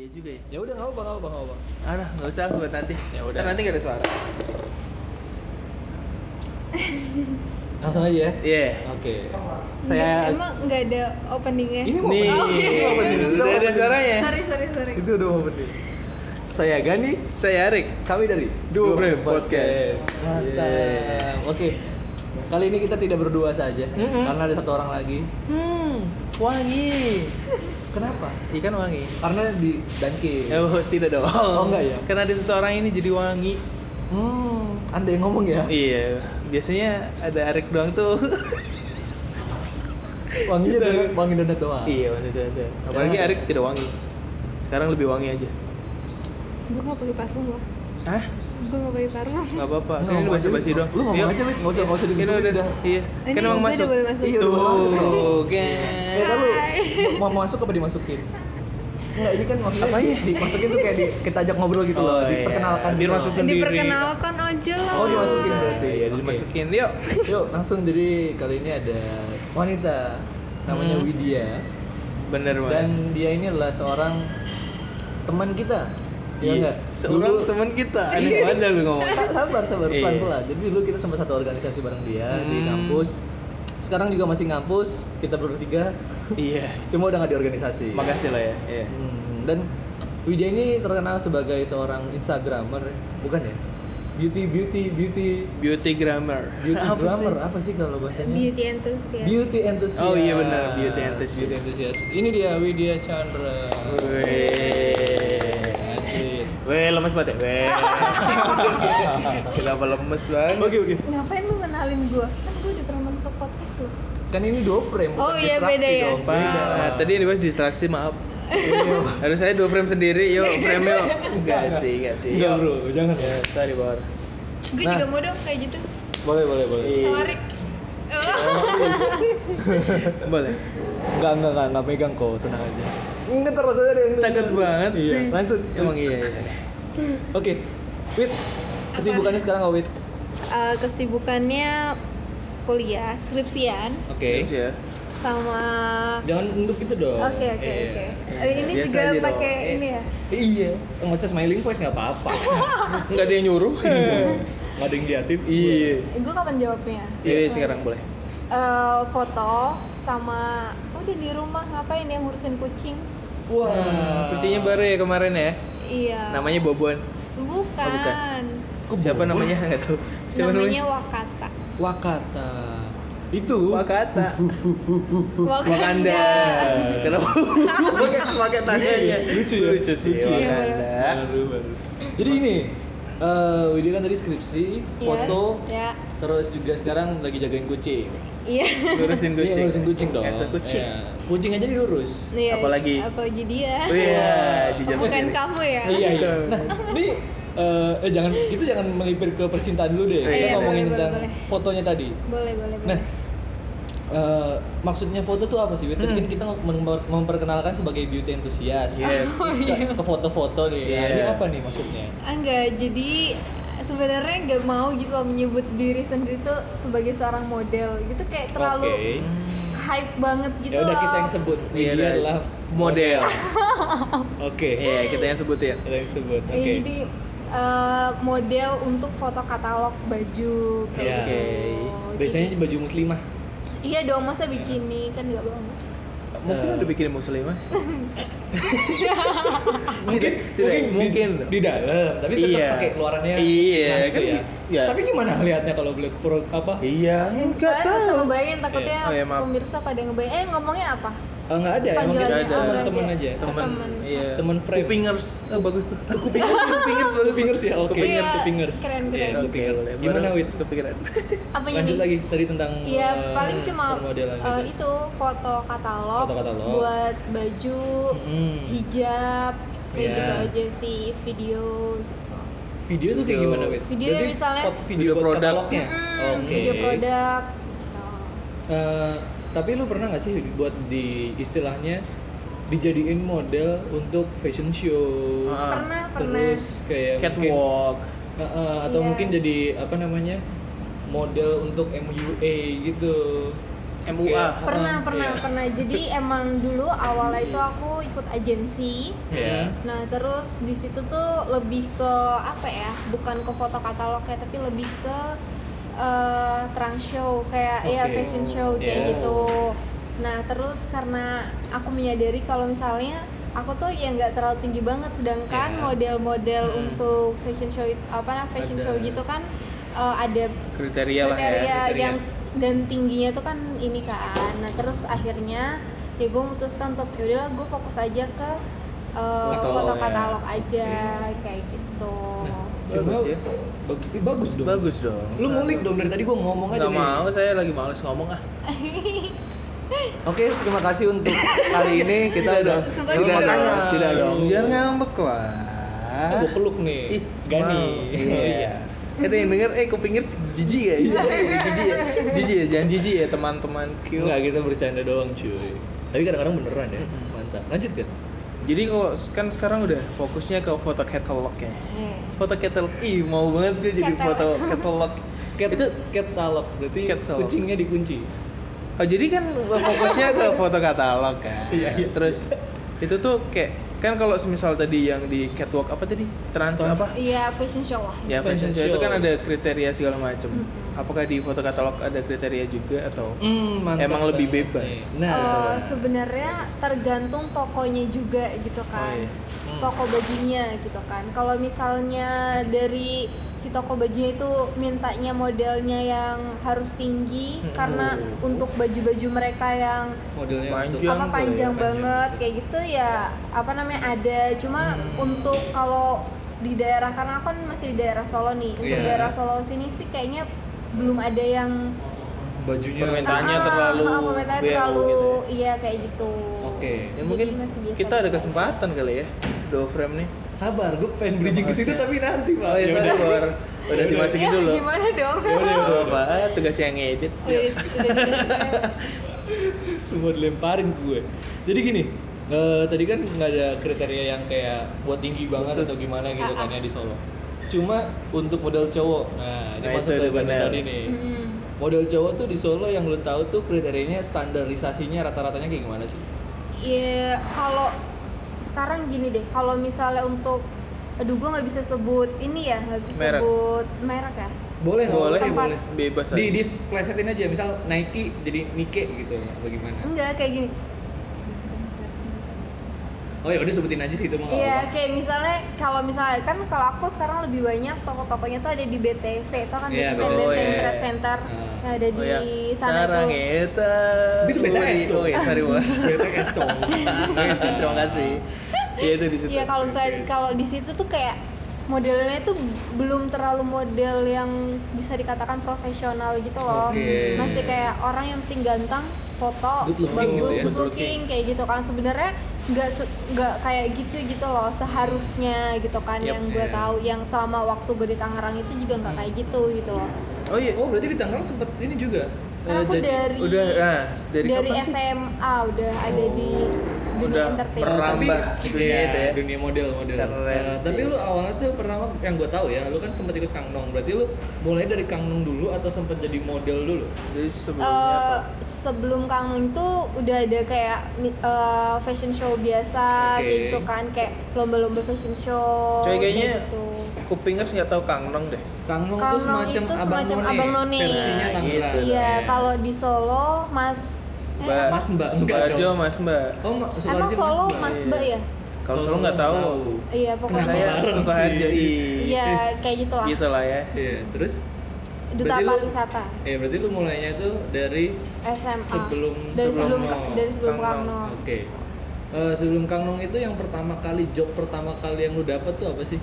iya juga ya. Ya udah nggak apa nggak apa nggak apa. Alah, nggak usah buat nanti. Ya udah. Nanti nggak ada suara. Langsung aja ya. Iya. Oke. Nggak- Saya emang nggak ada openingnya Ini mau Nih, Oh, iya. udah ada suaranya. sorry sorry sorry itu udah mau penting. Saya Gani, Saya Arik. kami dari Dua Frame Podcast. Mantap. Yeah. Oke. Kali ini kita tidak berdua saja Mm-mm. karena ada satu orang lagi. Hmm, wangi. Kenapa? Ikan wangi. Karena di Danke. Ya, oh, tidak dong. Oh, enggak ya? Karena ada seseorang ini jadi wangi. Hmm, Anda yang ngomong ya? Iya, biasanya ada Arik doang tuh. Wanginya Gitu. donat, wangi donat doang. iya, wangi ada. Apalagi Sekarang- Arik tidak wangi. Sekarang lebih wangi aja. gue nggak pakai parfum loh Hah? gue nggak pakai parfum Gak apa-apa. Kan ini aja, basi doang. Lu ngomong Yuk. aja. Nggak usah- nggak usah Kan digituin udah, udah. Iya. Ini Kan emang gue masuk. Tuh, kan. Kan lu mau masuk apa dimasukin? Enggak, ini kan maksudnya Apanya? di- dimasukin tuh kayak di, kita ajak ngobrol gitu loh, Oh, iya. diperkenalkan Biar gitu masuk sendiri. diperkenalkan aja lah Oh, dimasukin berarti. Iya, Oke. dimasukin. Yuk. Yuk, langsung jadi kali ini ada wanita namanya Hmm. Widya Bener banget. dan dia ini adalah seorang teman kita. Iya enggak? Seorang teman kita. Aneh banget lu ngomong. sabar sabar Iya. pelan pelan jadi dulu kita sama satu organisasi bareng dia di Hmm. kampus sekarang juga masih ngampus kita bertiga Iya. cuma udah nggak di organisasi Makasih lah ya. Iya. Hmm, dan Widya ini terkenal sebagai seorang instagramer bukan ya beauty beauty beauty Beauty grammar. beauty Apa sih? grammar apa sih kalau bahasanya beauty enthusiast beauty enthusiast Oh iya benar, beauty enthusiast. beauty enthusiast ini dia Widya Chandra Weh. Banget ya? Weh. Kenapa lemes banget? oke oke ngapain lu kenalin gue kan gue udah pernah masuk podcast lo kan ini dua frame bukan Oh, iya, distraksi beda ya? dong. Beda. Pak, tadi ini bahas distraksi, maaf. Harus saya dua frame sendiri, yuk frame yuk. Enggak sih, enggak sih. Enggak, bro, jangan. Ya, sorry, Bor. gue Nah. juga mau dong kayak gitu boleh boleh boleh Iya. sama Rik Boleh. Enggak, enggak, enggak, enggak megang kok, tenang aja. Enggak terus ada yang Takut banget Iya, sih. langsung. Emang iya, iya. Oke. Wit, kesibukannya sekarang apa, Wit? Eh, kesibukannya kuliah skripsian Oke. Ya. sama Jangan untuk itu dong. oke oke Iya. oke Eh, ini Biasa juga pakai Eh. ini ya Iya. Enggak usah smiling voice enggak apa-apa. Enggak ada yang nyuruh. Enggak ada yang diatin. Iya. gue kapan jawabnya Iya, sekarang boleh. Eh, foto sama udah di rumah ngapain yang ngurusin kucing Wah. Hmm, Kucingnya baru ya kemarin ya. iya Namanya Bobon. bukan, Oh, bukan. Kok Siapa Bobon? namanya? Enggak tahu. Siapa namanya Wakata Wakata. Itu. Wakata. Wakanda, Wakanda. Kenapa? Pakai pakai tangannya. Lucu ya? Lucu sih. Lucu ya? Wakanda. Baru, baru. Jadi ini eh Widya kan tadi skripsi, Yes, foto, ya terus juga sekarang lagi jagain kucing. iya Ngurusin kucing. Iya, ngurusin kucing dong. Esa kucing. Iya. Kucing aja diurus. Iya, Apalagi? apalagi dia Oh iya, di jam bukan kamu ya Iya, iya. Nah, ini eh, eh jangan kita jangan melipir ke percintaan dulu deh. Oh, Kita iya, ngomongin boleh, tentang boleh, boleh. fotonya tadi. boleh boleh Nah, boleh eh, maksudnya foto tuh apa sih? Tadi Hmm. kan kita mem- memperkenalkan sebagai beauty enthusiast. Yes. Terus ke, ke foto-foto nih. Nah, Iya. ini apa nih maksudnya? Ah, enggak jadi sebenarnya nggak mau gitu loh menyebut diri sendiri tuh sebagai seorang model gitu kayak terlalu Oke. hype banget gitu ya udah kita yang sebut. Iya, Dia udah. adalah Model. Oke. Iya, kita yang sebutin. Kita yang sebut. Oke. Iya, jadi eh, model untuk foto katalog baju kayak Iya. gitu. Oke. Biasanya Jadi- baju muslimah. iya dong masa bikini kan nggak banget. Mungkin Eh. udah bikin muslimah. mungkin tidak, mungkin. di dalam tapi tetap Iya. pakai keluarannya Iya, nah, itu kan ya. Ya. tapi gimana ngelihatnya kalau beli pro apa Iya, enggak Kalian tahu. ngebayangin takutnya Oh, iya, maaf. pemirsa pada ngebayang. Eh ngomongnya apa? Oh, nggak ada emang Panggilannya, kita oh, ada. aja Oh, Teman, teman. iya. Teman frame. Kupingers. Oh, bagus tuh. Kupingers, kupingers bagus. Kupingers ya, oke. Kupingers. Iya, Kupingers. keren, Iya, keren. Kupingers. boleh. Gimana Wit? Kepikiran. Apanya Lanjut lagi tadi tentang Iya, eh, paling cuma eh, gitu. itu foto katalog, Foto katalog. buat baju, Hmm. hijab, kayak Iya. gitu aja sih, video. Video tuh kayak Video. gimana, Wit? Videonya Berarti misalnya- foto- Video video produk. katalognya. Mm-mm, Oke. Video produk. Eh, tapi lu pernah nggak sih buat di istilahnya dijadiin model untuk fashion show? Ah. Pernah, pernah. Terus kayak mungkin Catwalk. Eh, eh, atau Iya. mungkin jadi apa namanya model untuk MUA gitu MUA. pernah Ah, pernah iya. pernah jadi emang dulu awalnya itu aku ikut agensi Iya. nah terus di situ tuh lebih ke apa ya bukan ke foto katalog ya tapi lebih ke eh, trunk show kayak ya Oke. fashion show kayak Iya. gitu nah terus karena aku menyadari kalau misalnya aku tuh ya nggak terlalu tinggi banget sedangkan Iya. model-model Hmm. untuk fashion show apa nah fashion Ada. show gitu kan eh, ada Kriteria lah ya. kriteria kriteria. Dan tingginya tuh kan ini kan nah terus akhirnya ya gue memutuskan untuk ya udahlah gue fokus aja ke uh, Katalog foto ya. katalog aja kayak gitu Nah, Bagus Cuma- ya. Bag- ih, bagus dong. Bagus dong. Lu ngulik dong dari tadi gua ngomong aja Gak nih. mau, saya lagi males ngomong ah. Oke, terima kasih untuk kali ini kita Tidak udah Tidak dulu. dong. Tidak dong. Jangan ngambek lah. Ah, gua peluk nih. Ih, Gani. iya. Kita yang denger, eh kupingnya jijik ya? Jijik ya? Jijik ya? Jangan jijik ya teman-teman Q. Enggak, kita bercanda doang, cuy. Tapi kadang-kadang beneran ya. Mantap. Lanjut kan? Jadi kalau kan sekarang udah fokusnya ke foto catalog ya. Eh, Foto catalog, ih mau banget gue jadi Catalog. foto catalog. Cat itu catalog, berarti Catalog. kucingnya dikunci. Oh jadi kan fokusnya ke foto katalog kan. Iya, iya. Terus itu tuh kayak kan kalau semisal tadi yang di catwalk apa tadi trans, Trans. apa? iya fashion show lah Ya fashion Fashion show itu kan ada kriteria segala macam. Mm-mm. Apakah di foto katalog ada kriteria juga atau? Hmm, mantap Emang lebih bebas. nih. Eh, Nah, sebenarnya tergantung tokonya juga gitu kan iya. Hmm. toko bajunya gitu kan kalau misalnya dari si toko bajunya itu mintanya modelnya yang harus tinggi Hmm. karena untuk baju-baju mereka yang modelnya Panjang. apa kali panjang ya, banget kayak gitu ya apa namanya ada cuma Hmm. untuk kalau di daerah karena aku kan masih di daerah Solo nih untuk Iya. daerah Solo sini sih kayaknya belum ada yang bajunya. Permintaannya Ah, terlalu ah, permintaannya terlalu gitu iya kayak gitu Oke. Ya Jadi mungkin masih biasa kita ada kesempatan kali ya. Do frame nih. Sabar, gue pengen bridging ke situ tapi nanti, Pak. Oh ya sabar. Udah Yaudah. dimasukin Ya, dulu. gimana dong Yaudah, Gak apa, tugas yang ngedit. Udah- udah dikasih- semua dilemparin ke gue jadi gini eh, tadi kan nggak ada kriteria yang kayak buat tinggi banget Khusus. atau gimana gitu kan Ah, ah. ya di Solo cuma untuk model cowok nah ini Nah, masuk ke udah tadi nih Hmm. model cowok tuh di Solo yang lu tahu tuh kriterianya standarisasinya rata-ratanya kayak gimana sih Iya, kalau sekarang gini deh, kalau misalnya untuk aduh gua nggak bisa sebut ini ya, nggak bisa Merek. sebut merek ya. boleh nggak? Boleh, Tempat. boleh Bebas di aja. di plesetin aja misal Nike jadi Nike gitu bagaimana Enggak kayak gini. oh ya udah sebutin aja sih itu nggak Iya, kayak misalnya kalau misalnya kan kalau aku sekarang lebih banyak toko-tokonya tuh ada di BTC, itu kan Iya, BTC BTC. Benteng Trade Center. Nah, ada di Oh ya, sana sarang tuh. eta. Itu BTS tuh. Oh ya, sorry. BTS dong Terima kasih. Iya itu di situ. Iya, kalau misalnya kalau di situ tuh kayak modelnya tuh belum terlalu model yang bisa dikatakan profesional gitu loh. Oke. Masih kayak orang yang penting ganteng, foto, Good looking bagus, gitu ya. good looking kayak gitu kan. Sebenarnya nggak nggak kayak gitu gitu loh seharusnya gitu kan Yep. yang gue Iya. tahu yang selama waktu gue di Tangerang itu juga nggak kayak gitu gitu loh Oh iya. oh berarti di Tangerang sempet ini juga Karena eh, aku jadi- dari Udah, nah, dari, dari, kapan sih? SMA udah ada di dunia Udah entertainment pernah- tapi Merambah dunia iya, itu ya. dunia model model. Keren sih. tapi lu awalnya tuh pertama yang gue tahu ya, lu kan sempat ikut Kang Nong. Berarti lu mulai dari Kang Nong dulu atau sempat jadi model dulu? Jadi sebelumnya Eh, apa? sebelum Kang Ling tuh udah ada kayak eh, fashion show biasa Oke. kayak gitu kan kayak lomba-lomba fashion show Coy, kayaknya kayak gitu. Kupingers nggak tahu Kang Nong deh. Kang Nong Kang tuh Nong semacam itu abang semacam none, abang none. versinya Tangerang. gitu. Iya, kalau di Solo Mas Mbak, Mas Mbak, Subarjo. Mas Mbak. Oh, Ma- emang Sukarjo Solo Mbak. Mas. Mbak ya? Kalau Solo nggak tahu. Iya, pokoknya Saya suka iya kayak gitu lah. Gitu lah ya. Iya, terus Duta pariwisata eh berarti lu mulainya tuh dari SMA. sebelum dari sebelum dari sebelum Kang Nong. Oke. Eh, sebelum Kang Nong itu yang pertama kali job pertama kali yang lu dapet tuh apa sih?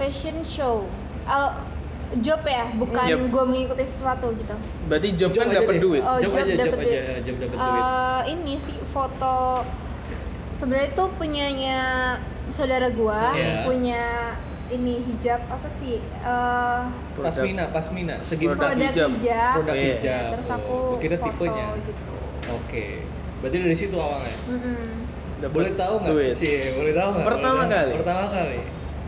Fashion show. Al- job ya, bukan Yep. gue mengikuti sesuatu gitu. Berarti job, kan aja dapat deh. duit. Oh, job, job aja, job dapet aja, duit. job dapet duit. Eh, ini sih foto sebenarnya itu punyanya saudara gua Iya. punya ini hijab apa sih Eh, Produk. Pasmina, Pasmina, segi Produk produk hijab. hijab, Produk Iya. hijab. terus Oh, aku gua kira foto tipenya. gitu Oke. Berarti dari situ awalnya. Mm-mm. Dapat boleh tahu nggak duit. sih? Boleh tahu nggak? Pertama Boleh tahu. kali? Pertama kali.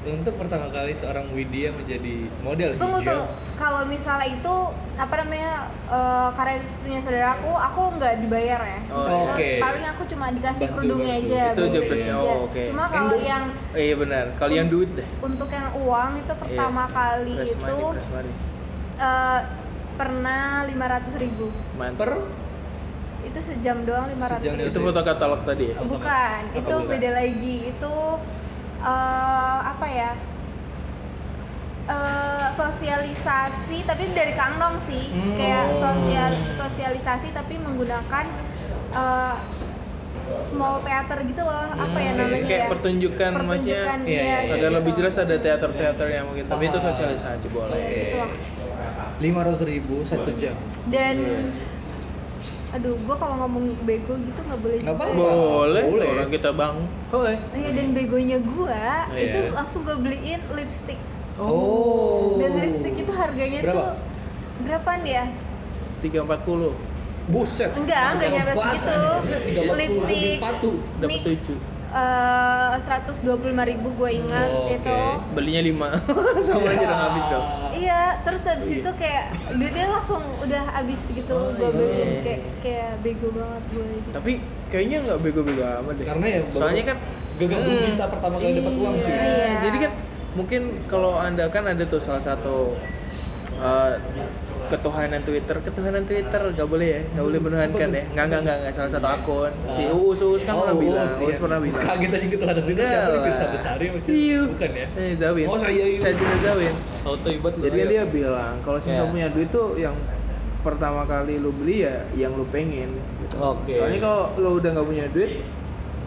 Untuk pertama kali seorang Widya menjadi model Tunggu hijau. tuh, kalau misalnya itu apa namanya eh, karya punya saudara aku, aku nggak dibayar ya. Oh, itu oke. paling aku cuma dikasih Bantu, kerudungnya bantu. aja. Itu jobdesknya, aja. oh, oke. Cuma kalau yang Eh, iya benar. Kalau yang duit deh. untuk yang uang itu pertama Iya. kali Press itu money, press money. eh, pernah 500 ribu. Mantap. Per Itu sejam doang 500 Sejam ribu. Itu foto katalog tadi ya? Bukan, Apa itu bukan? beda lagi. Itu eh, apa ya? Eh, sosialisasi tapi dari Kang Nong sih. Hmm. Kayak Oh. sosial sosialisasi tapi menggunakan eh, small theater gitu loh. Apa ya Hmm, namanya Kayak ya? pertunjukan, maksudnya Pertunjukan, Iya, iya, iya, kayak agar gitu. lebih jelas ada teater-teaternya mungkin. Tapi itu Paham. sosialisasi boleh. Iya, gitu lima ratus ribu satu jam. Dan Iya. Aduh, gua kalau ngomong bego gitu nggak boleh Nggak ya. Boleh, Boleh. orang kita bang. Boleh. Iya dan begonya gua Iya. itu langsung gue beliin lipstick. Oh. Dan lipstick itu harganya Berapa? tuh berapaan ya? 340 Buset. Enggak, enggak nyampe segitu. Lipstick. Lipstick sepatu. dapat Mix. 7. Eh, 125.000 ribu gue ingat Oh, itu. Belinya 5. Sama aja udah habis dong. Iya, terus habis Iya. itu kayak duitnya langsung udah habis gitu Oh, gue iya. beliin kayak kayak bego banget gue gitu. Tapi kayaknya nggak bego-bego amat deh. Karena ya soalnya kan gagal Hmm. minta pertama kali dapat uang cuy. Iya, Iya. Jadi kan mungkin kalau anda kan ada tuh salah satu eh, ketuhanan Twitter, ketuhanan Twitter nggak boleh ya, nggak boleh menuhankan ya. Nggak nggak nggak nggak salah satu akun. Si Ah. Uus Uus kan Oh, pernah bilang, Uus, Uus iya. pernah bilang. Kaget aja itu Enggak siapa nih lah. Firsa Besari masih? Iya. Bukan ya? Eh, Zawin. Oh, saya iya. Saya juga Zawin. Auto ibat lu. Jadi dia bilang kalau misalnya punya duit tuh yang pertama kali lu beli ya yang lu pengen gitu. Oke. Soalnya kalau lu udah nggak punya duit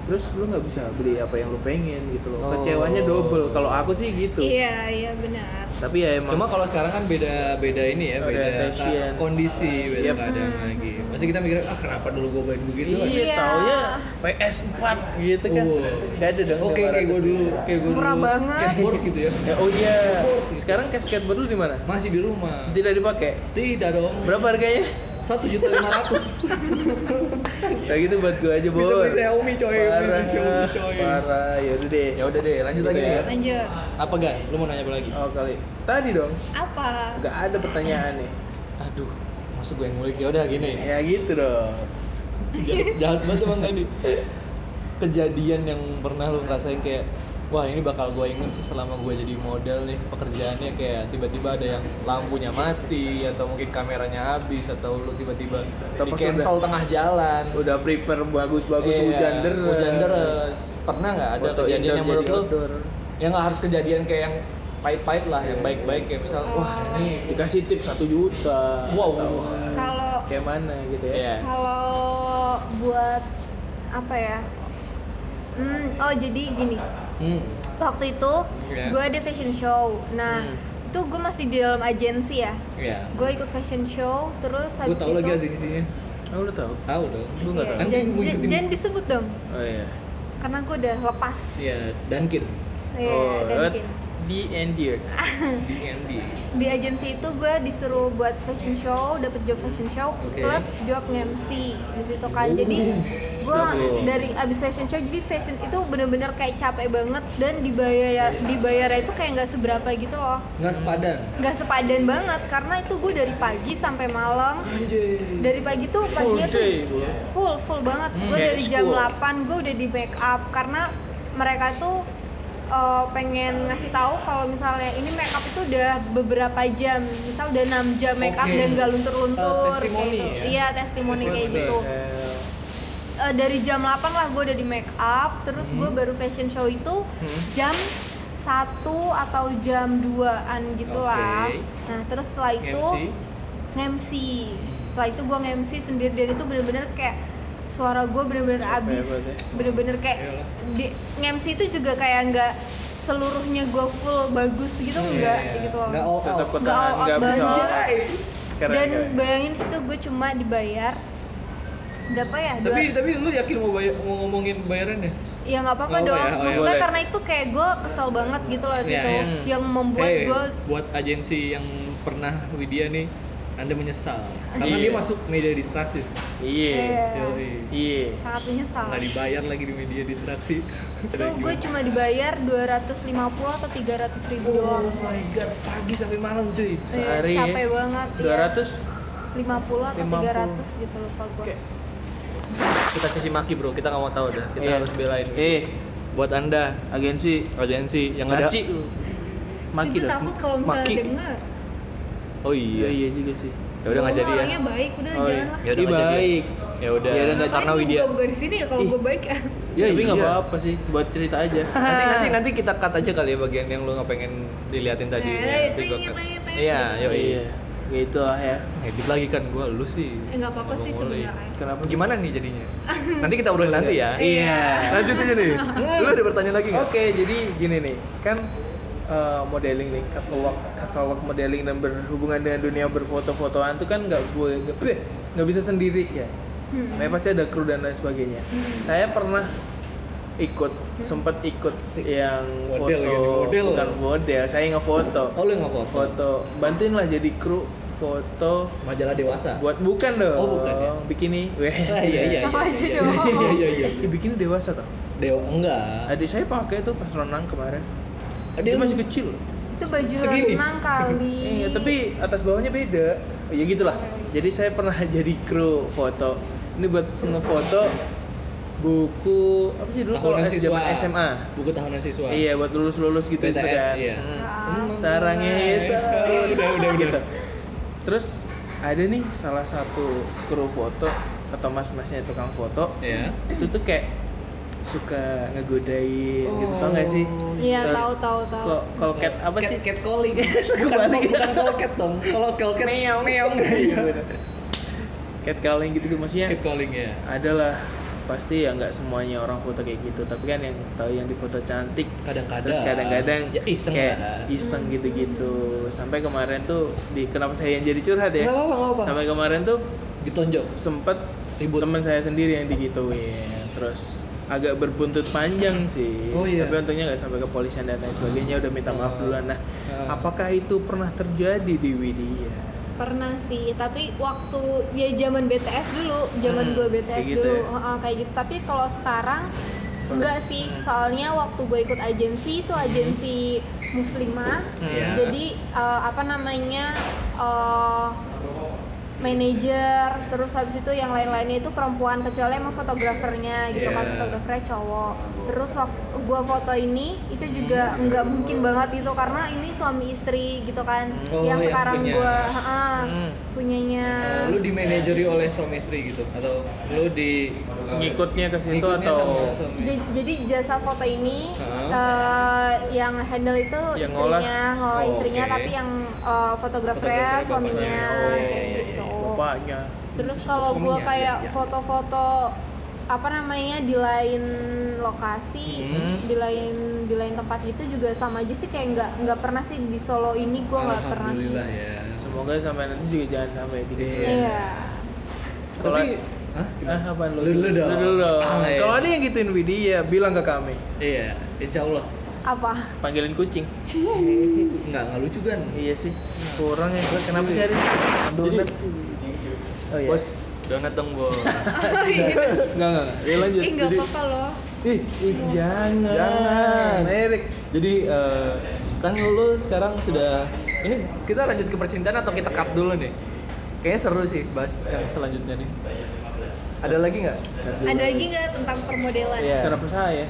terus lu nggak bisa beli apa yang lu pengen gitu loh. Oh. Kecewanya double. Kalau aku sih gitu. Iya, iya benar. Tapi ya emang Cuma kalau sekarang kan beda beda ini ya, Beda ka- kondisi, beda Yep. keadaan Hmm. lagi. Pasti kita mikir ah kenapa dulu gue main begitu? Iya, Iya. taunya PS4 gitu kan. Wow. Gak ada dong. Oke, kayak gue dulu, kayak gue dulu Murah banget. skateboard gitu ya. Ya, oh iya. Sekarang cash skateboard lu di mana? Masih di rumah. Tidak dipakai. Tidak dong. Berapa harganya? Satu juta lima ratus. Kayak gitu buat gua aja, Bos. Bisa beli Xiaomi coy, beli Parah. Xiaomi coy. Parah. Ya udah deh. Ya udah deh, lanjut lagi nih. ya. Lanjut. Apa gan? Lu mau nanya apa lagi? Oh, kali. Tadi dong. Apa? Gak ada pertanyaan nih. Aduh, masuk gue yang ngulik ya udah gini. Ya gitu dong. jahat, jahat banget emang Andi kejadian yang pernah lu ngerasain kayak wah ini bakal gue inget sih selama gue jadi model nih pekerjaannya kayak tiba-tiba ada yang lampunya mati atau mungkin kameranya habis atau lu tiba-tiba Atau di cancel udah- tengah jalan Udah prepare bagus-bagus Iya, hujan deras. hujan deras pernah nggak ada Foto kejadian indoor yang menurut lu outdoor. yang nggak harus kejadian kayak yang pahit-pahit lah yang baik-baik kayak misal wah ini Dikasih tips satu juta. Wow. Atau Kalau kayak mana gitu ya. Iya. kalau buat apa ya? Hmm, oh jadi gini. Hmm. Waktu itu Iya. gue ada fashion show. Nah, Hmm. itu gue masih di dalam agensi ya. ya Gue ikut fashion show, terus gue tahu itu lagi agensinya Oh, lu tahu? tahu dong Lu nggak Iya, tahu? Kan jangan, jangan disebut dong, Oh iya. karena gue udah lepas. Iya, Dunkin. Iya, oh, dan what? mungkin. Di Endeared. Di agensi itu gue disuruh buat fashion show, dapet job fashion show, Oke. plus job nge-MC di situ kan. Oh. Jadi gue Double. dari abis fashion show, jadi fashion itu bener-bener kayak capek banget dan dibayar dibayarnya itu kayak nggak seberapa gitu loh, Nggak sepadan. nggak sepadan banget karena itu gue dari pagi sampai malam. Anjir. Dari pagi tuh paginya tuh full full banget. Hmm, gue dari jam school. 8 gue udah di make up karena mereka tuh uh, pengen ngasih tahu kalau misalnya ini make up itu udah beberapa jam, misal udah 6 jam make up Oke. dan gak luntur-luntur Uh, testimoni kayak gitu. ya? Iya, testimoni kayak gitu. Uh, dari jam 8 lah gue udah di make up, terus gue Hmm. baru fashion show itu Hmm. jam satu atau jam 2an gitu lah. Oke. Nah, terus setelah itu MC. nge-MC setelah itu gue nge-MC sendiri dan itu bener-bener kayak suara gue bener-bener abis bener-bener kayak Iyalah. di nge-MC itu juga kayak nggak seluruhnya gue full bagus gitu Iya, enggak iya. gitu loh Nggak all out. Nggak all out banget. Keren, dan keren. bayangin situ gue cuma dibayar berapa ya Dua- Tapi tapi lu yakin mau bayar, mau ngomongin bayarannya? ya nggak apa-apa Oh, dong ya, oh, ya, maksudnya boleh. karena itu kayak gue kesel banget gitu loh Iya, situ iya. yang membuat Eh, gue buat agensi yang pernah Widya nih Anda menyesal karena Iya. dia masuk media distraksi. Iya. Yoi. Iya. sangat menyesal Nggak dibayar lagi di media distraksi. itu gue cuma dibayar 250 atau 300 ribu doang Oh my god, pagi sampai malam cuy. Eh, Sehari ya? capek banget iya. 200 50 atau 50. 300 gitu lupa gue Kayak- Kita caci maki bro, kita nggak mau tahu dah. Kita Iya. harus belain. Eh, buat anda agensi agensi yang ada. Caci lu. Maki dah. takut kalau misalnya denger Oh Iya, iya. iya juga sih. Ya udah nggak Gua jadi ya. orangnya baik udah Oh, jangan iya. lah Ya udah nggak jadi. baik. Ya udah. Ya udah, nggak- Ngapain karena gue Widya. buka-buka di sini ya kalau gue baik ya Ya, Tapi nggak iya. apa-apa sih, buat cerita aja. nanti nanti nanti kita cut aja kali ya bagian yang lu nggak pengen diliatin tadi. Eh, Ya, ring, ring, Iya, gitu. yo Iya. Gitu lah ya. Edit lagi kan gua lu sih. eh nggak apa-apa sih sebenarnya Kenapa? Gimana nih jadinya? Nanti kita obrolin nanti ya. Iya. Lanjut aja nih. Lu ada pertanyaan lagi nggak? Oke, jadi gini nih, kan eh, modeling nih, catwalk, catwalk modeling dan berhubungan dengan dunia berfoto-fotoan itu kan nggak gue nggak bleh, nggak bisa sendiri ya. Hmm. Nah, pasti ada kru dan lain sebagainya. Hmm. Saya pernah ikut, sempat ikut yang Model foto, gitu, model. bukan model, saya ngefoto. Oh lu yang ngefoto? Foto, bantuin lah jadi kru foto Majalah dewasa. buat bukan dong. Oh, bukan ya? Bikini. Weh. Ah, iya iya. Iya. aja Iya, dong. Iya iya iya. Ih, bikini dewasa toh. Dewa enggak. Adik saya pakai tuh pas renang kemarin. Dia Dia masih kecil. itu baju Segini? renang kali Iya, tapi atas bawahnya beda. Oh, ya gitulah. Jadi saya pernah jadi kru foto. Ini buat ngefoto buku apa sih dulu kalau Tahunan S- siswa. zaman SMA. Buku tahunan siswa. Iya, buat lulus-lulus gitu gitu BTS, kan. iya. Hmm. Ah. Sarangnya itu. Udah, udah, udah. Gitu. Terus ada nih salah satu kru foto atau mas-masnya tukang foto. Iya. Itu tuh kayak suka ngegodain gitu tau gak sih? Iya, Terus tahu, tahu, tahu. Kalau kalau cat apa cat, sih? Cat calling. Suka bukan, balik. bukan call cat dong. Kalau call cat meong meong. Iya, bener. cat calling gitu maksudnya Cat calling ya. adalah pasti ya nggak semuanya orang foto kayak gitu tapi kan yang tahu yang di foto cantik Kadang-kadang. terus kadang-kadang ya iseng kayak lah. iseng gitu-gitu sampai kemarin tuh di kenapa saya yang jadi curhat ya nggak apa-apa. sampai kemarin tuh Ditonjok. sempet Ribut. teman saya sendiri yang digituin terus agak berbuntut panjang sih. Oh, iya. tapi untungnya nggak sampai ke polisian dan lain sebagainya udah minta maaf Oh. duluan. Nah Ah. apakah itu pernah terjadi di Widya? Pernah sih tapi waktu ya zaman BTS dulu zaman Hmm, gue BTS kayak gitu dulu. ya? Heeh, kayak gitu. Tapi kalau sekarang enggak sih. Soalnya waktu gue ikut agensi itu agensi muslimah. Iya. jadi eh, apa namanya eh, manajer terus habis itu yang lain-lainnya itu perempuan kecuali emang fotografernya gitu kan Iya. fotografernya cowok terus waktu gua foto ini itu juga nggak mungkin banget gitu karena ini suami istri gitu kan Oh, yang yang sekarang punya. gua ha-ha, Hmm. punyanya lu di manajeri oleh suami istri gitu atau lu di ngikutnya ke situ ngikutnya atau sama suami? J- jadi jasa foto ini Heeh. eh, yang handle itu Yang istrinya ngolah Oh, istrinya oke. tapi yang eh, fotografernya Fotografer suaminya. Oh, kayak gitu bapaknya terus kalau gua kayak foto-foto apa namanya di lain lokasi Hmm. di lain di lain tempat itu juga sama aja sih kayak nggak nggak pernah sih di Solo ini gua nggak pernah Alhamdulillah ya. semoga sampai nanti juga jangan sampai di Iya. iya Kalau Tapi, hah? Ah, apa lu? Lu dulu dong. Lu dulu dong. Ah, iya. Kalau ada yang gituin Widya, bilang ke kami. Iya, insya Allah. Apa Panggilin kucing. Nggak, nggak lucu kan? iya sih. Kurang ya. Kenapa sih ada donat sih? Oh iya. Bos, donat dong bos. oh, iya. Enggak, enggak, enggak. Ya lanjut. eh nggak apa-apa loh Ih, ih, jangan. Jangan. Erik. Jadi eh, kan lu sekarang sudah ini kita lanjut ke percintaan atau kita cut dulu nih? Kayaknya seru sih bahas yang selanjutnya nih. Ada lagi nggak? ada lagi nggak tentang permodelan Iya. Kenapa saya?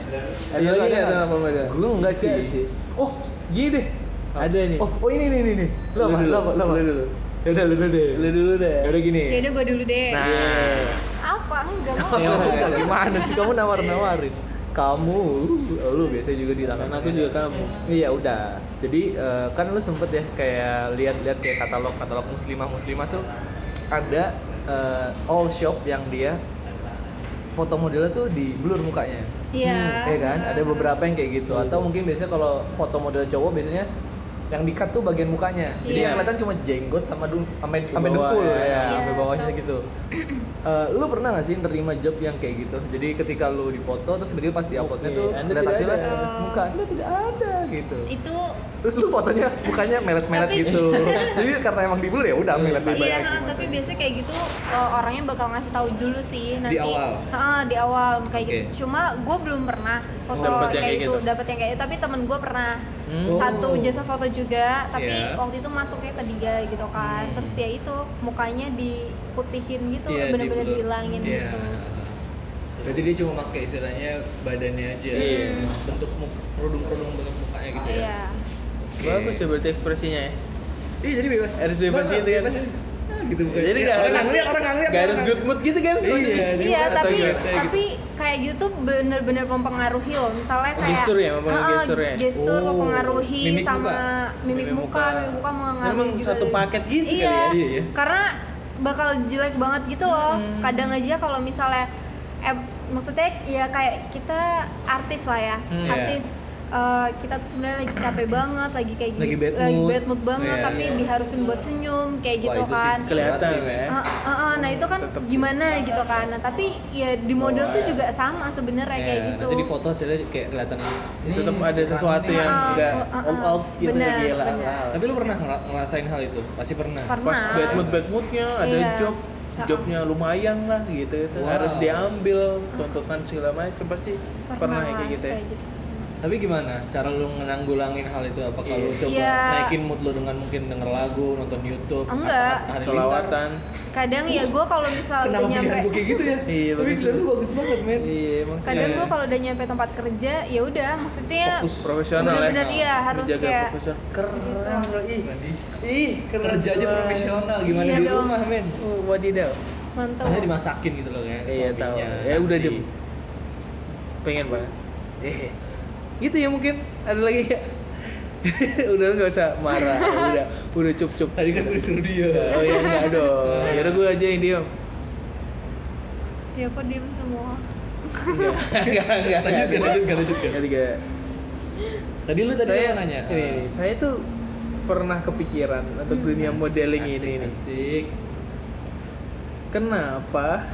Ada Iya, lagi ada nggak nggak? tentang pembedaan? Gua enggak sih. Oh, gini deh. Ada nih. Oh, oh ini nih nih nih. Lu apa? Lu apa? Lu apa? Lu dulu. Ya udah lu dulu deh. Lu dulu deh. Ya udah gini. ya udah gua dulu deh Nah, apa enggak mau Ya udah, gimana sih kamu nawar-nawarin? Kamu, lu, lu biasa juga di karena aku juga kamu. Iya udah. Jadi eh, kan lu sempet ya kayak lihat-lihat kayak katalog katalog muslimah muslimah tuh ada eh, all shop yang dia foto modelnya tuh di blur mukanya. Iya. Ya kan? Ada beberapa yang kayak gitu. Atau mungkin biasanya kalau foto model cowok biasanya yang di cut tuh bagian mukanya jadi Iya. yang kelihatan cuma jenggot sama dun sama Ke sama bawah, dengkul ya. ya, Iya, sampai bawahnya tahu. gitu Eh, lu pernah gak sih nerima job yang kayak gitu jadi ketika lu dipoto terus tiba-tiba pas di uploadnya Oke, tuh lihat tidak hasilnya ada. muka anda tidak ada gitu itu terus lu fotonya mukanya melet-melet Tapi- gitu jadi karena emang di ya udah melet-melet bebas. iya ha, tapi biasanya kayak gitu uh, orangnya bakal ngasih tahu dulu sih nanti awal? Ha, di awal kayak Oke. gitu cuma gue belum pernah foto Dapet yang kayak kayak gitu gitu? dapat yang kayak gitu tapi temen gue pernah Hmm. Oh. satu jasa foto juga tapi Iya. waktu itu masuknya ke dia gitu kan Hmm. terus ya itu mukanya diputihin gitu Iya, bener-bener di-blur. dihilangin Iya. gitu Berarti dia cuma pakai istilahnya badannya aja, Iya. bentuk kerudung-kerudung bentuk mukanya gitu ya. iya Oke. Bagus ya berarti ekspresinya ya. Iya jadi bebas. Harus bebas gitu kan. bebas. Ah, gitu bukan. Jadi nggak orang harus nggak ngeliat, orang ngeliat. nggak harus orang good mood gitu kan? Iya, iya atau tapi? Kayak tapi kayak gitu bener-bener mempengaruhi loh misalnya Oh, kayak gestur ya, mempengaruhi ah, gestur ya? gestur Oh, mempengaruhi mimik sama muka. mimik muka mimik muka mengaruhi Memang juga satu deh. paket gitu kali iya, ya? Iya, iya. karena bakal jelek banget gitu loh Hmm. kadang aja kalau misalnya eh maksudnya ya kayak kita artis lah ya Hmm, iya. artis eh, kita tuh sebenarnya lagi capek banget lagi kayak gini Lagi bad lagi mood. bad mood banget Iya, tapi iya. diharusin buat senyum kayak Wah, gitu itu sih kan Kelihatan berat sih, ya. Ah, ah, ah, nah itu kan Tetep. gimana gitu kan nah tapi ya di model tuh juga sama sebenarnya kayak Iya, gitu Nanti di foto hasilnya kayak kelihatan. ini Tetap ada sesuatu ini. yang Ah, enggak ah, ah, all ah. out gitu Benar, gila. benar. Tapi lu pernah ngera- ngerasain hal itu? Pasti pernah. Pernah. Pas bad mood bad moodnya ada Iya. job Ah. jobnya lumayan lah gitu gitu Wow. harus diambil tuntutan segala macam pasti pernah, ya kayak gitu ya gitu. Tapi gimana cara lu menanggulangin hal itu? Apa kalau lu Iya. coba Iya. naikin mood lu dengan mungkin denger lagu, nonton YouTube, Enggak. selawatan kadang ya gue kalau misal udah nyampe gue kayak gitu ya? Iya, Tapi pilihan lu bagus banget, men. iya sih kadang Iya. gue kalau udah nyampe tempat kerja ya udah maksudnya Fokus. profesional ya bener-bener iya harus menjaga kayak profesional keren Gitu. ih ih keren Kerja aja profesional gimana Iya di dong. rumah, men? oh, wadidaw mantap Karena dimasakin gitu loh kayak iya tahu ya udah diem pengen banget eh gitu ya mungkin. Ada lagi? Ya udah nggak usah marah. Udah udah cup cup Tadi kan gue disuruh dia. oh iya enggak dong. Ya udah gue aja yang diem ya kok diem semua? Enggak enggak enggak Lanjutkan, lanjutkan, lanjutkan. ketiga Tadi lu tadi saya nanya? ini, ini, saya tuh pernah kepikiran untuk dunia modeling Asik, ini. nih Asik. kenapa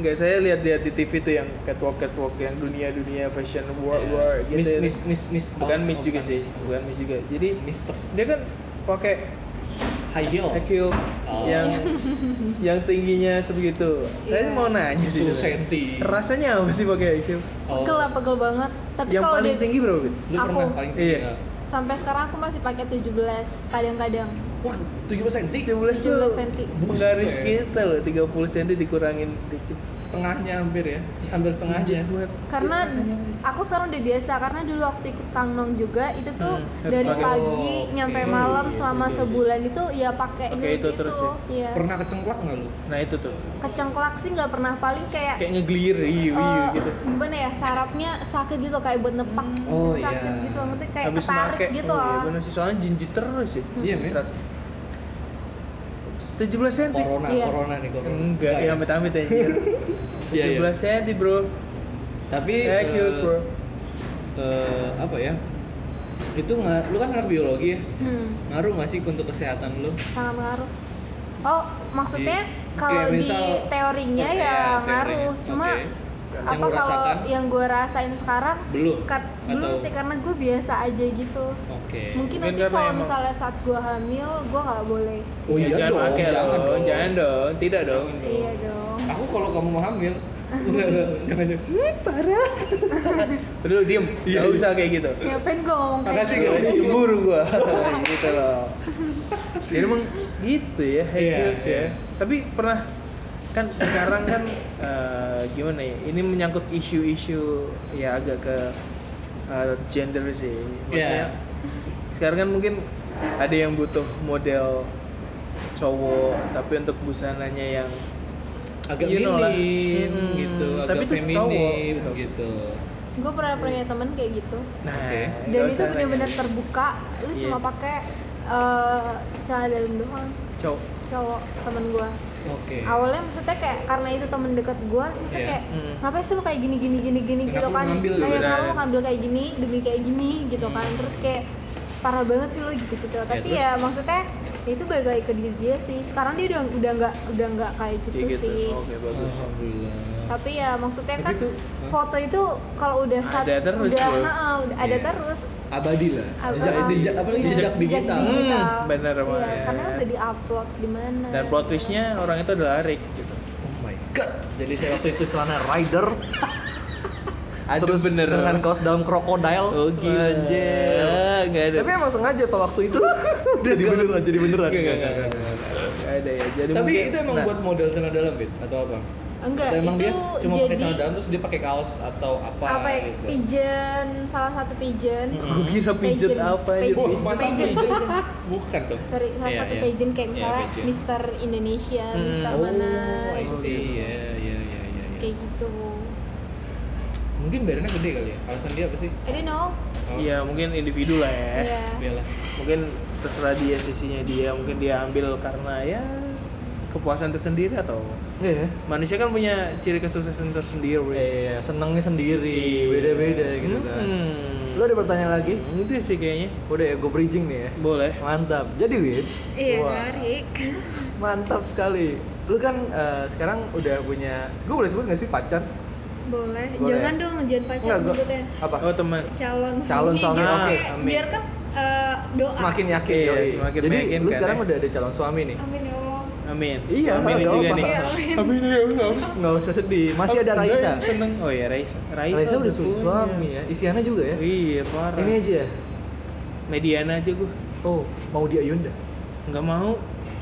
nggak saya lihat-lihat di TV tuh yang catwalk catwalk yang dunia-dunia fashion war war gitu Miss, ya. miss, miss, miss. bukan oh, miss oh, juga bukan sih miss. bukan miss juga jadi Mister dia kan pakai high heel. high heels Oh. yang yang tingginya sebegitu saya Iya. mau nanya sih 10 sebenarnya. senti. rasanya apa sih pakai high heel Oh. pegel pegel banget tapi yang kalau paling dia tinggi berapa Bin? Lu Aku. pernah paling tinggi Iya. nggak? sampai sekarang aku masih pakai 17 kadang-kadang Wah, 17 cm? 17 tuh 17 senti. penggaris Buset. kita loh 30 cm dikurangin dikit Setengahnya hampir ya? Hampir setengahnya. Buat karena aku sekarang udah biasa karena dulu waktu ikut Kang Nong juga itu tuh Hmm, dari pagi Oh, nyampe oke. malam Iya, selama betul. sebulan itu ya pakai heels itu itu, terus ya? Iya. Pernah kecengklak nggak lu? nah itu tuh kecengklak sih nggak pernah paling kayak kayak ngegelir iya iya eh, gitu gimana ya sarafnya sakit gitu kayak buat nepak Oh, sakit iya. gitu ngerti kayak Habis ketarik make, gitu oh, iya, loh bener sih soalnya jinjit terus ya Iya, men. Berat. 17 cm Corona, Iya. corona nih corona. enggak ya amit amit ya Iya, iya. 17 cm bro Tapi eh eh, bro eh, apa ya? Itu nggak, lu kan anak biologi ya? hmm, Ngaruh nggak sih untuk kesehatan lu? sangat ngaruh oh maksudnya kalau di teorinya Oke, ya teorinya. ngaruh cuma Oke. Yang apa lu kalau rasakan? yang gue rasain sekarang Belum. Kar- belum Atau- sih karena gue biasa aja gitu Oke. mungkin Mungkin nanti kalau misalnya saat gue hamil gue nggak boleh Oh iya jangan dong, pakai jangan dong, dong. jangan dong tidak dong iya dong Aku kalau kamu mau hamil, jangan jangan. Terus diem, Iya, gak iya. usah kayak gitu ngapain gue ngomong kayak Makasih, gitu Kak. Cemburu gua gitu loh Jadi emang gitu ya, high Iya, heels ya iya. Tapi pernah kan sekarang kan eh, gimana ya ini menyangkut isu-isu ya agak ke eh, gender sih maksudnya Iya. sekarang kan mungkin ada yang butuh model cowok tapi untuk busananya yang agak You know lah. minim Mm-mm. gitu, agak Tapi itu feminim cowok, gitu. gitu. gue pernah punya temen kayak gitu nah nggak dan itu benar-benar terbuka lu Iya. cuma pakai eh, celana dalam doang cowok cowok temen gue Oke. awalnya maksudnya kayak karena itu temen deket gue maksudnya Iya. kayak Hmm. ngapain sih lu kayak gini gini gini gini Kenapa gitu lu kan ngambil nah, ya gitu? kenapa lu ngambil kayak gini demi kayak gini gitu Hmm. kan terus kayak parah banget sih lo gitu gitu tapi terus? ya maksudnya ya itu balik lagi ke diri dia sih sekarang dia udah udah nggak udah nggak kayak gitu, Kayak gitu. sih Oke, bagus. Alhamdulillah. tapi ya maksudnya Tapi kan itu- foto itu kalau udah Ada sat- terus, udah ha-ha, udah ada Iya. terus abadi lah. Ab- Jejak, ah, jejak apa lagi iya, jejak digital. Hmm, digital. bener, iya, Maya. karena udah diupload di mana Dan plot twistnya orang itu adalah Rick gitu. Oh my god. Jadi saya waktu itu celana rider Aduh terus bener. dengan kaos dalam krokodil. Oh gila. Anjir. Enggak ada. Tapi emang sengaja pak waktu itu. jadi beneran, jadi beneran. Ada ya. Jadi Tapi mungkin- itu emang nah, buat model celana dalam, Bit? Atau apa? Enggak Atau emang itu dia cuma pakai jadi celana dalam terus dia pakai kaos atau apa, apa ya gitu? pigeon salah satu pigeon Mm-mm. Gua kira pijet apa aja pigeon Oh, pigeon pigeon? pigeon Bukan dong. sorry salah Iya, satu iya. pigeon kayak Iya, misalnya pigeon. Mister Indonesia Hmm. Mister Oh, mana I gitu. see. Ya, ya, ya, ya, ya. kayak gitu Mungkin badannya gede kali ya. Alasan dia apa sih? I don't know Oh, Iya, mungkin individu lah ya. Iya. Iyalah. Mungkin terserah dia sisinya dia, mungkin dia ambil karena ya kepuasan tersendiri atau Iya. manusia kan punya ciri kesuksesan tersendiri. Eh, senengnya sendiri, beda-beda gitu kan. Hmm. Lo ada pertanyaan lagi? Udah sih kayaknya. Udah ya, gue bridging nih ya. Boleh. Mantap. Jadi Wid, iya menarik mantap sekali. Lu kan eh, sekarang udah punya, gue boleh sebut gak sih pacar? boleh Boleh. jangan dong jangan pacar Enggak, gua- nyebutnya Apa? Oh teman. calon Calon suami, oke, kayak- amin. biar kan eh, doa Semakin yakin. Iya, yoi. semakin Jadi meyakinkan lu sekarang ya. udah ada calon suami nih. amin ya Allah Amin. Iya, Amin nggak juga apa-apa. nih. Iya, amin. Amin ya Allah. Nggak usah sedih. Masih ada Enggak, Raisa. Seneng. Oh ya Raisa. Raisa, Raisa udah punya. suami ya. Isyana juga ya. Iya parah. Ini aja ya. Mediana aja gua. Oh, mau dia Yunda. Nggak mau.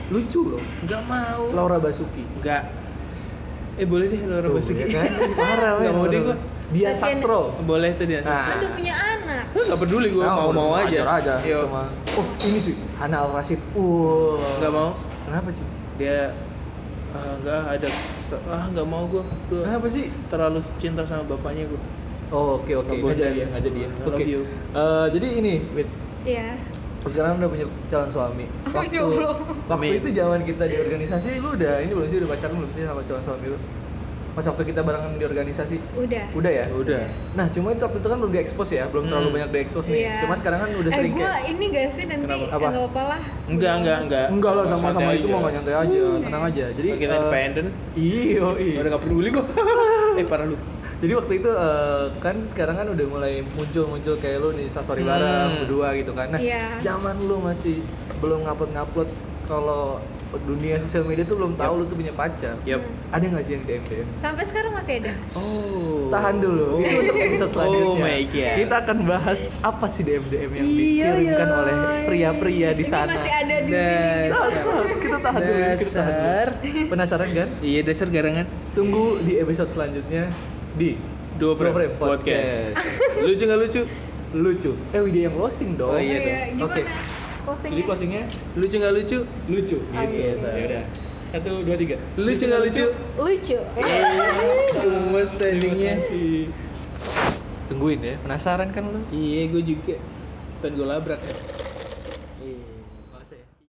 Lucu loh. Nggak mau. Laura Basuki. Nggak. Eh boleh deh Laura Tuh, Basuki. ya kan? Parah Nggak mau Laura deh gua. Dian. Sastro. Boleh tuh dia. Nah. kan udah punya anak Nggak peduli gua Nah, mau mau udah, aja. ajar aja. Oh, ini cuy. Hana Al Rashid. Wow. Nggak mau. Kenapa cuy? Dia ah, nggak ada ah nggak mau gua. gua Kenapa sih? terlalu cinta sama bapaknya gua. Oh, oke oke. Nggak jadi ya, nggak jadi ya. Oke. Eh, jadi ini, Wit. iya Sekarang udah punya calon suami. Waktu, waktu itu zaman kita di organisasi, lu udah ini belum sih udah pacaran belum sih sama calon suami lu? Pas waktu kita barengan di organisasi, udah udah ya? Udah. Nah, cuma itu waktu itu kan belum diekspos ya, belum terlalu Hmm. banyak diekspos nih. Iya. Cuma sekarang kan udah eh sering gue kayak ini gak sih nanti Kenapa? eh, Apa? nggak apa lah Enggak, enggak, enggak. Enggak lah sama sama Santai itu nggak nyantai aja, tenang aja. Jadi kita eh, independen. Iya, iya. Udah nggak peduli gua. eh parah lu. Jadi waktu itu eh, kan sekarang kan udah mulai muncul-muncul kayak lu nih story Hmm. bareng berdua gitu kan. Nah, Iya. zaman lu masih belum ngupload-ngupload kalau dunia sosial media tuh belum tahu Yap. lu tuh punya pacar. Hmm. Ada nggak sih yang DM DM? sampai sekarang masih ada Oh. Tahan dulu. Itu untuk episode selanjutnya. Oh my God. Kita akan bahas apa sih DM DM yang Iya, dikirimkan iya. oleh pria-pria di ini sana. masih ada di sini kita tahan dulu, kita tahan dulu. Penasaran kan? Iya dasar garangan. Tunggu di episode selanjutnya di Dua frame, Frame podcast. lucu nggak lucu? lucu. Eh, video yang closing dong. Oh, iya Iya, dong. Closingnya Jadi closingnya Lucu nggak lucu? lucu. Oh, Gitu. iya. Ya udah. Satu, dua, tiga. Lucu nggak lucu? lucu Gemes endingnya. sih. Tungguin ya. Penasaran kan lu? Iya, gue juga. Pengen gue labrak ya.